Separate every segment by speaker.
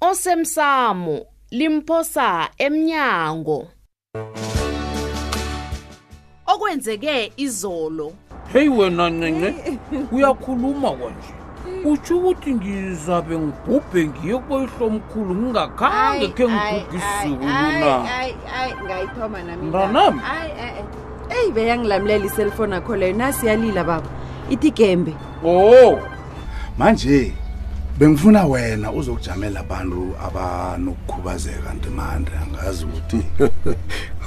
Speaker 1: osemsamo limphosa emnyango okwenzeke izolo
Speaker 2: heyi wena ncince uyakhuluma kwanje utsho ukuthi ngizabe ngibhubhe ngiye kuboyihlomkhulu ngingakhange khe ngibhubhe isiko lona
Speaker 3: ngayithoma nami
Speaker 2: mntanami
Speaker 3: eyi beyangilamulela iselfoni akho leyo nasiyalila baba ithi gembe
Speaker 2: o oh.
Speaker 4: manje bengifuna wena uzokujamela abantu abanokukhubazeka ndimande angazi ukuthi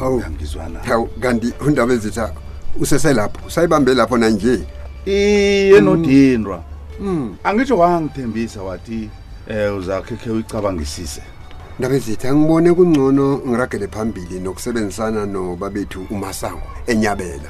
Speaker 4: awuyangizwana
Speaker 5: hawu kanti undaba ezitha useselapho usayibambe lapho nanje
Speaker 4: iye nodindwa mm. mm. angitsho wangithembisa wathi um uzakhekhe uyicabangisise
Speaker 5: ndaba ezitha ngibone kungcono ngiragele phambili nokusebenzisana nobabethu umasango enyabela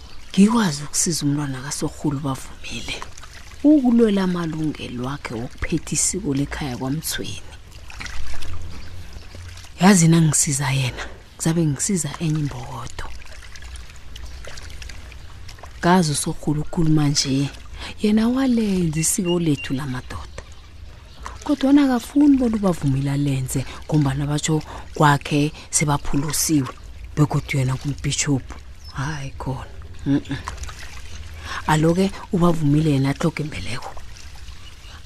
Speaker 3: ngikwazi ukusiza umntwana kasorhulu bavumile ukulwela amalungelo wakhe wokuphetha isiko lekhaya kwamthweni yazi nangisiza yena ngizabe ngisiza enye imbokodo kazi usorhulu ukhuluma nje yena walenza isiko lethu lamadoda kodwana akafuni bona ubavumile alenze ngombana batsho kwakhe sebaphulusiwe begodwa yena kumbhishophu hayi khona alo-ke ubavumile yena ahloga imbeleko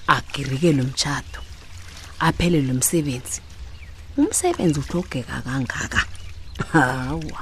Speaker 3: agirikelwe mtshato aphelelwe msebenzi umsebenzi uhlogeka kangaka hawa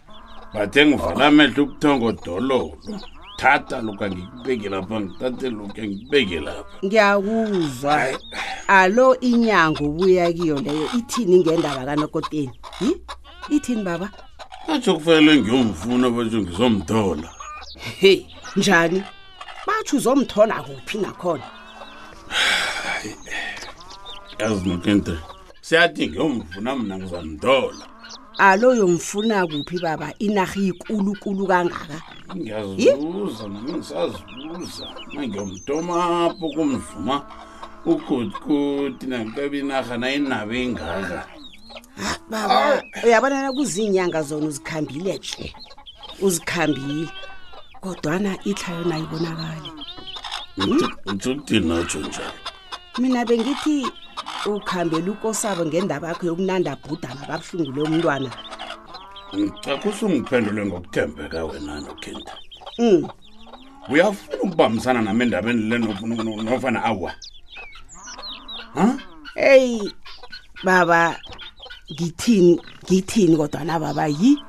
Speaker 2: bathe ngivala amehlo ubuthongo dololo thatha luka ngikubeke lapha ngithathe luka ngikubeke lapha
Speaker 6: ngiyakuzwa alo inyango ubuya kiyo leyo ithini ngendaba kanokoteni hi ithini baba
Speaker 2: batsho kufanele ngiyomfuna batsho ngizomthola
Speaker 6: he njani batsho uzomthola kuphi nakhona
Speaker 2: yazi nokente seyathi ngiyomfuna mna ngizamdola
Speaker 6: alo uyomfuna kuphi baba inarha iyikulukulu kangaka
Speaker 2: ngiyazibuza nami ngisazibuza mangiyomtomapho kumzuma ugudukuti nankabi inarha nayinabe ingaka Ah,
Speaker 6: baba uyabonana kuziinyanga zona uzikhambile nje uzikhambile kodwana itlhayo nayo ibonakale
Speaker 2: uthi uthini natsho njalo
Speaker 6: mina bengithi ukhambela ukosabo ngendaba yakho yokunanda bhudana kabuhlungu le umntwana
Speaker 2: ngicakho usungiphendule ngokuthembeka wena nokinta
Speaker 6: mm.
Speaker 2: uyafuna ukubambisana nami endabeni le nofana awa
Speaker 6: eyi baba ngithini ngithini kodwa na baba yi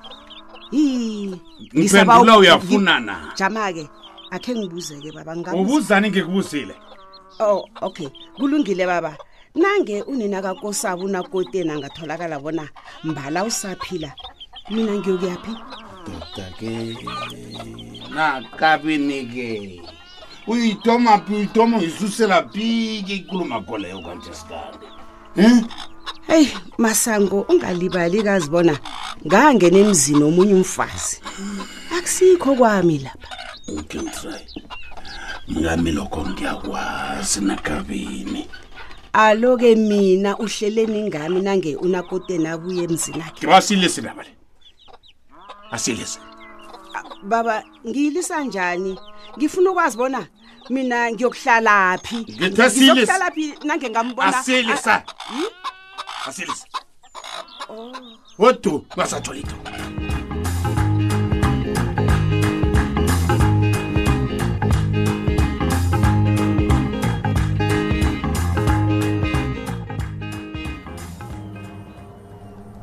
Speaker 2: ngiphendula uyafunana
Speaker 6: jama-ke akhe ngibuzeke baba
Speaker 2: ngibuzani ngikubuzile
Speaker 6: oh okay kulungile baba nange unina kakosabo unakoteni angatholakala bona mbala usaphila mina ngiyokuyaphi
Speaker 2: doda-ke nakabini-ke uyitoma phi uyitoma uyisusela phi ke ikuluma koleyo kanje sikande um
Speaker 6: eyi masango ungalibali kazi bona ngangena emzini omunye umfazi akusikho kwami lapha
Speaker 2: mngami lokho ngiyakwazi nakabini
Speaker 6: alo-ke mina uhleleni ngami nange unakoteni abuye emzini akhe
Speaker 2: ngibasilisi ndaba le asilisi
Speaker 6: baba ngiyilisa njani ngifuna ukwazi bona mina ngiyokuhlalaphi
Speaker 4: Ngithe silisa.
Speaker 6: Ngizokuhlalaphi nange ngambona
Speaker 4: Asili sa. Hmm? asilisa wodu ungasatho litho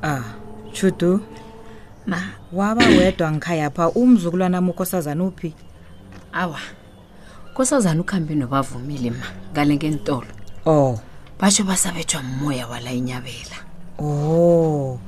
Speaker 7: ah chudu
Speaker 3: ma
Speaker 7: waba wedwa ngikhayapha umzukulwana mukhosazana uphi
Speaker 3: awa kosazana ukuhambe nobavumile ma ngale ngentolo
Speaker 7: oh
Speaker 3: basho basabethwa mmoya wala inyabela
Speaker 7: oh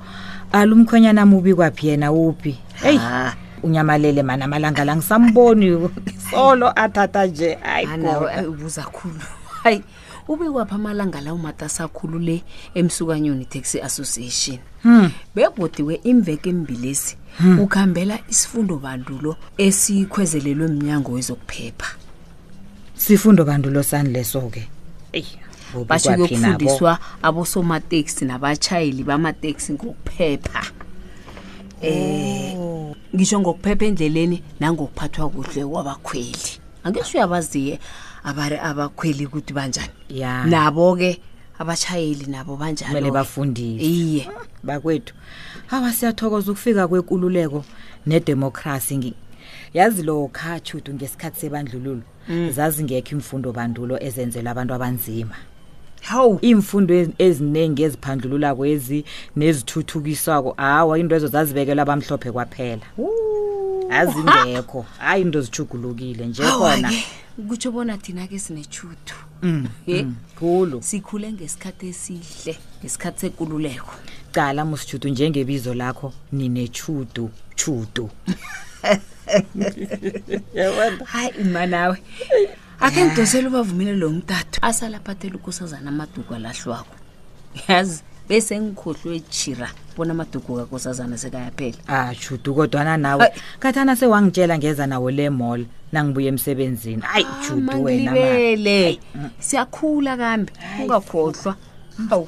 Speaker 7: ala umkhwenyana mubi kwaphi yena uphi eyi
Speaker 3: Ah,
Speaker 7: unyamalele mani amalanga la ngisamboni solo athatha nje ayi
Speaker 3: anawe
Speaker 7: God.
Speaker 3: ayi, ubuza khulu hayi ubekwapha amalanga la umatasakhulu le emsukanyoni taxi association
Speaker 7: Hmm.
Speaker 3: begodiwe imveke embilezi Hmm. ukhambela isifundo bandulo esikhwezelelwe mnyango wezokuphepha
Speaker 7: sifundo bandulo sani leso-ke eyi kubi
Speaker 3: basho
Speaker 7: kwaphi nabo.
Speaker 3: kuyokufundiswa abosomateksi nabatshayeli bamateksi ngokuphepha um ngisho ngokuphepha endleleni nangokuphathwa kuhle kwabakhweli angekho uyabaziye abari abakhweli ukuthi banjani
Speaker 7: ya
Speaker 3: nabo-ke abatshayeli nabo
Speaker 7: kumele banjalo bafundise
Speaker 3: iye
Speaker 7: bakwethu hawa siyathokoza ukufika kwekululeko nedemokhrasi ngi- yazi lokha tshudu ngesikhathi sebandlululo zazingekho imfundo bandulo ezenzelwa abantu abanzima
Speaker 3: hawu
Speaker 7: iimfundo ezi- eziningi eziphandlululako ezi nezithuthukiswako hawa into ezo zazibekelwa abamhlophe kwaphela azingekho hayi into zijugulukile nje khona
Speaker 3: Awa-ke, kutsho bona thina-ke sinetshuthu Mm, Ye.
Speaker 7: mm, khulu
Speaker 3: sikhule ngesikhathi esihle ngesikhathi sekululeko
Speaker 7: cala musijudu njengebizo lakho ninechudu chudu
Speaker 3: hayi manawe akhe ngidosele ubavumile lo mtathu asala aphathela ukosazana amaduku alahlwako yazi bese ngikhohlwe ejira bona amaduku kakosazana sekayaphela
Speaker 7: ajudu kodwana nawe
Speaker 3: Ai.
Speaker 7: kathana sewangitshela ngeza nawo le mall nangibuya emsebenzini ayi judu wena man.
Speaker 3: mangilibele siyakhula kambi ungakhohlwa
Speaker 4: awu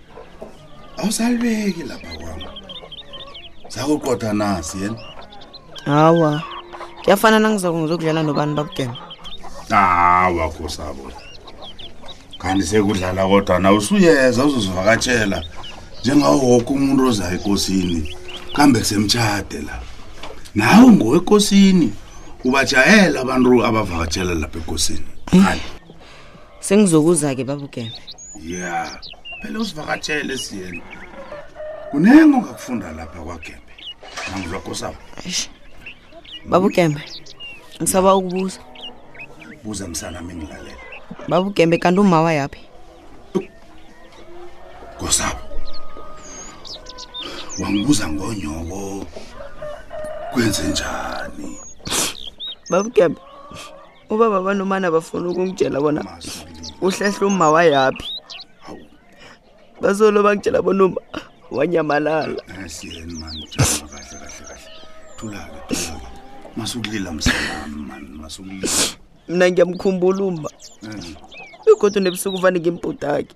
Speaker 4: awusalibeki lapha kwami sakuqotha nasi yena
Speaker 8: hawa kuyafana nangizako ngizokudlala nobani babugema
Speaker 4: hawa kosabo kanti sekudlala kodwa na usuyeza uzozivakatshela njengawo woke umuntu ozayo ekosini kambe kusemtshade la nawe ngowekosini ubajayela abantu abavakatshela lapha ekosini
Speaker 8: sengizokuza-ke babugeme
Speaker 4: ya phela usivakatshele siyeni kunengo ngakufunda lapha kwagembe nangizwakosabo
Speaker 8: babugeme ngisaba ukubuza
Speaker 4: buza msana mi ngilalela
Speaker 8: babugembe kanti umawa yaphi
Speaker 4: kosabo wangibuza ngonyoko kwenze njani
Speaker 8: babugembe ubaba banomana bafuna ukungitshela bona uhlehla umma
Speaker 4: wayaphi
Speaker 8: basolo bangitshela bona uma wanyamalala
Speaker 4: asiyeni mani jama kahle kahle kahle thulake thulake masukulila msanami mani masukulila
Speaker 8: mna ngiyamkhumbula uma begodwa nebusuku vane
Speaker 4: ngimbhudakhe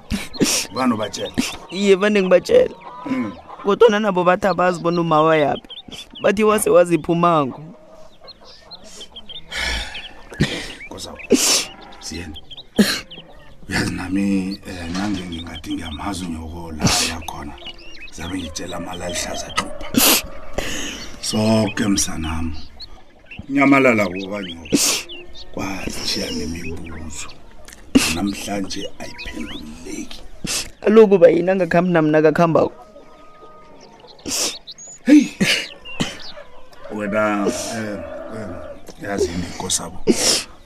Speaker 4: bani ubatshela
Speaker 8: iye vane ngibatshela Mm. kodwana nabo bathi abazi bona umawa yaphi bathi wase waziphumango
Speaker 4: kozawo siyena uyazi nami um nange ngingathi ngiyamazi unyoko la yakhona zabe ngitshela amala alihlaza xupha soke msanami nyamalala kobanyoba kwazitshiya nemibuzo namhlanje ayiphendululeki
Speaker 8: kaloku uba yini angakhambi namna akakhambako heyi
Speaker 4: wena um um yazi indikosabo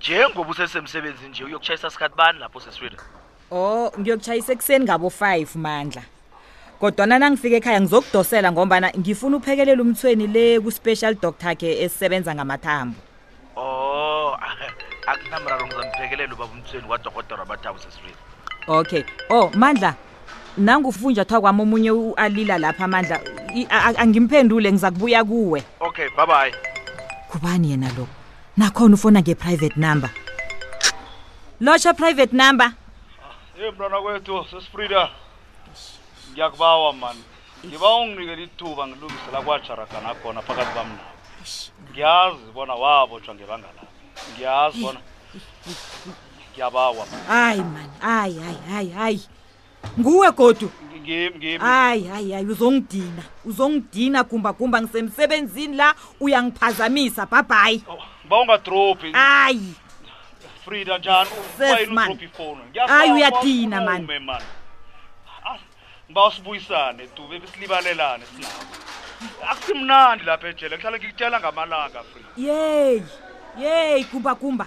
Speaker 9: njengoba usesemsebenzini nje uyokutshayisa sikhathi bani lapho seswile
Speaker 7: o ngiyokutshayisa ekuseni ngabo-five mandla kodwana nangifika ekhaya ngizokudosela ngombana ngifuna uphekelela umthweni le ku-special doctor ke esisebenza ngamathambo
Speaker 9: o akunamraro ngizamphekelela ubaba umthweni kwadokotora amathambo seswile
Speaker 7: okay o mandla nangufunjathwa kwami omunye u-alila lapha amandla I- a- a- angimphendule ngiza kubuya kuwe
Speaker 9: okay bye bye
Speaker 7: kubani yena lo nakhona ufona nge-private number lotsha private number
Speaker 10: ye mntwana kwethu sesifrida ngiyakubawa mani ngiba unginikele ithuba ngilungise la kwajaragana khona phakathi kwami nawo ngiyazi bona wabotshwa ngebanga lami ngiyazi bona ngiyabawa ma
Speaker 7: hayi mani hayi hayi hayi hayi nguwe godu
Speaker 10: ngimi ngimi
Speaker 7: hayi hayi hayi uzongidina uzongidina gumbagumba ngisemsebenzini la uyangiphazamisa bhabhayi
Speaker 10: Oh, bawungadrobhi
Speaker 7: hayi
Speaker 10: frida njani Sis,
Speaker 7: man.
Speaker 10: udrobhi ifoni
Speaker 7: Hayi, uyadina, man.
Speaker 10: man Ah, ngibawa sibuyisane tu besilibalelane sinabo akusimnandi lapha ejele ngihlale ngikutshela ngamalanga frida
Speaker 7: yeyi yeyi gumbagumba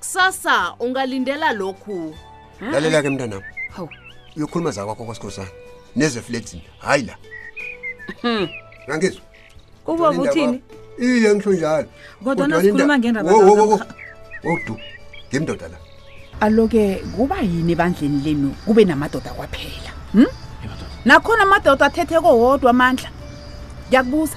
Speaker 1: kusasa ungalindela lokhu
Speaker 5: lalela ke mntanam
Speaker 6: Hawu.
Speaker 5: uyokhuluma zakwakho kwasikhosana nezefletini hayi la Hmm. ngangizwa
Speaker 6: Kuba uthini?
Speaker 5: iye ngisho njalo
Speaker 7: Kodwana
Speaker 5: Kodwana
Speaker 7: sikhuluma
Speaker 5: inda-
Speaker 7: ngendaba
Speaker 5: Wo, wo, wo, wo.
Speaker 7: kaMkha-
Speaker 5: wodu ngimdoda la
Speaker 6: aloke kuba yini ebandleni lenu kube namadoda kwaphela hm? nakhona amadoda athetheko wodwa amandla ngiyakubuza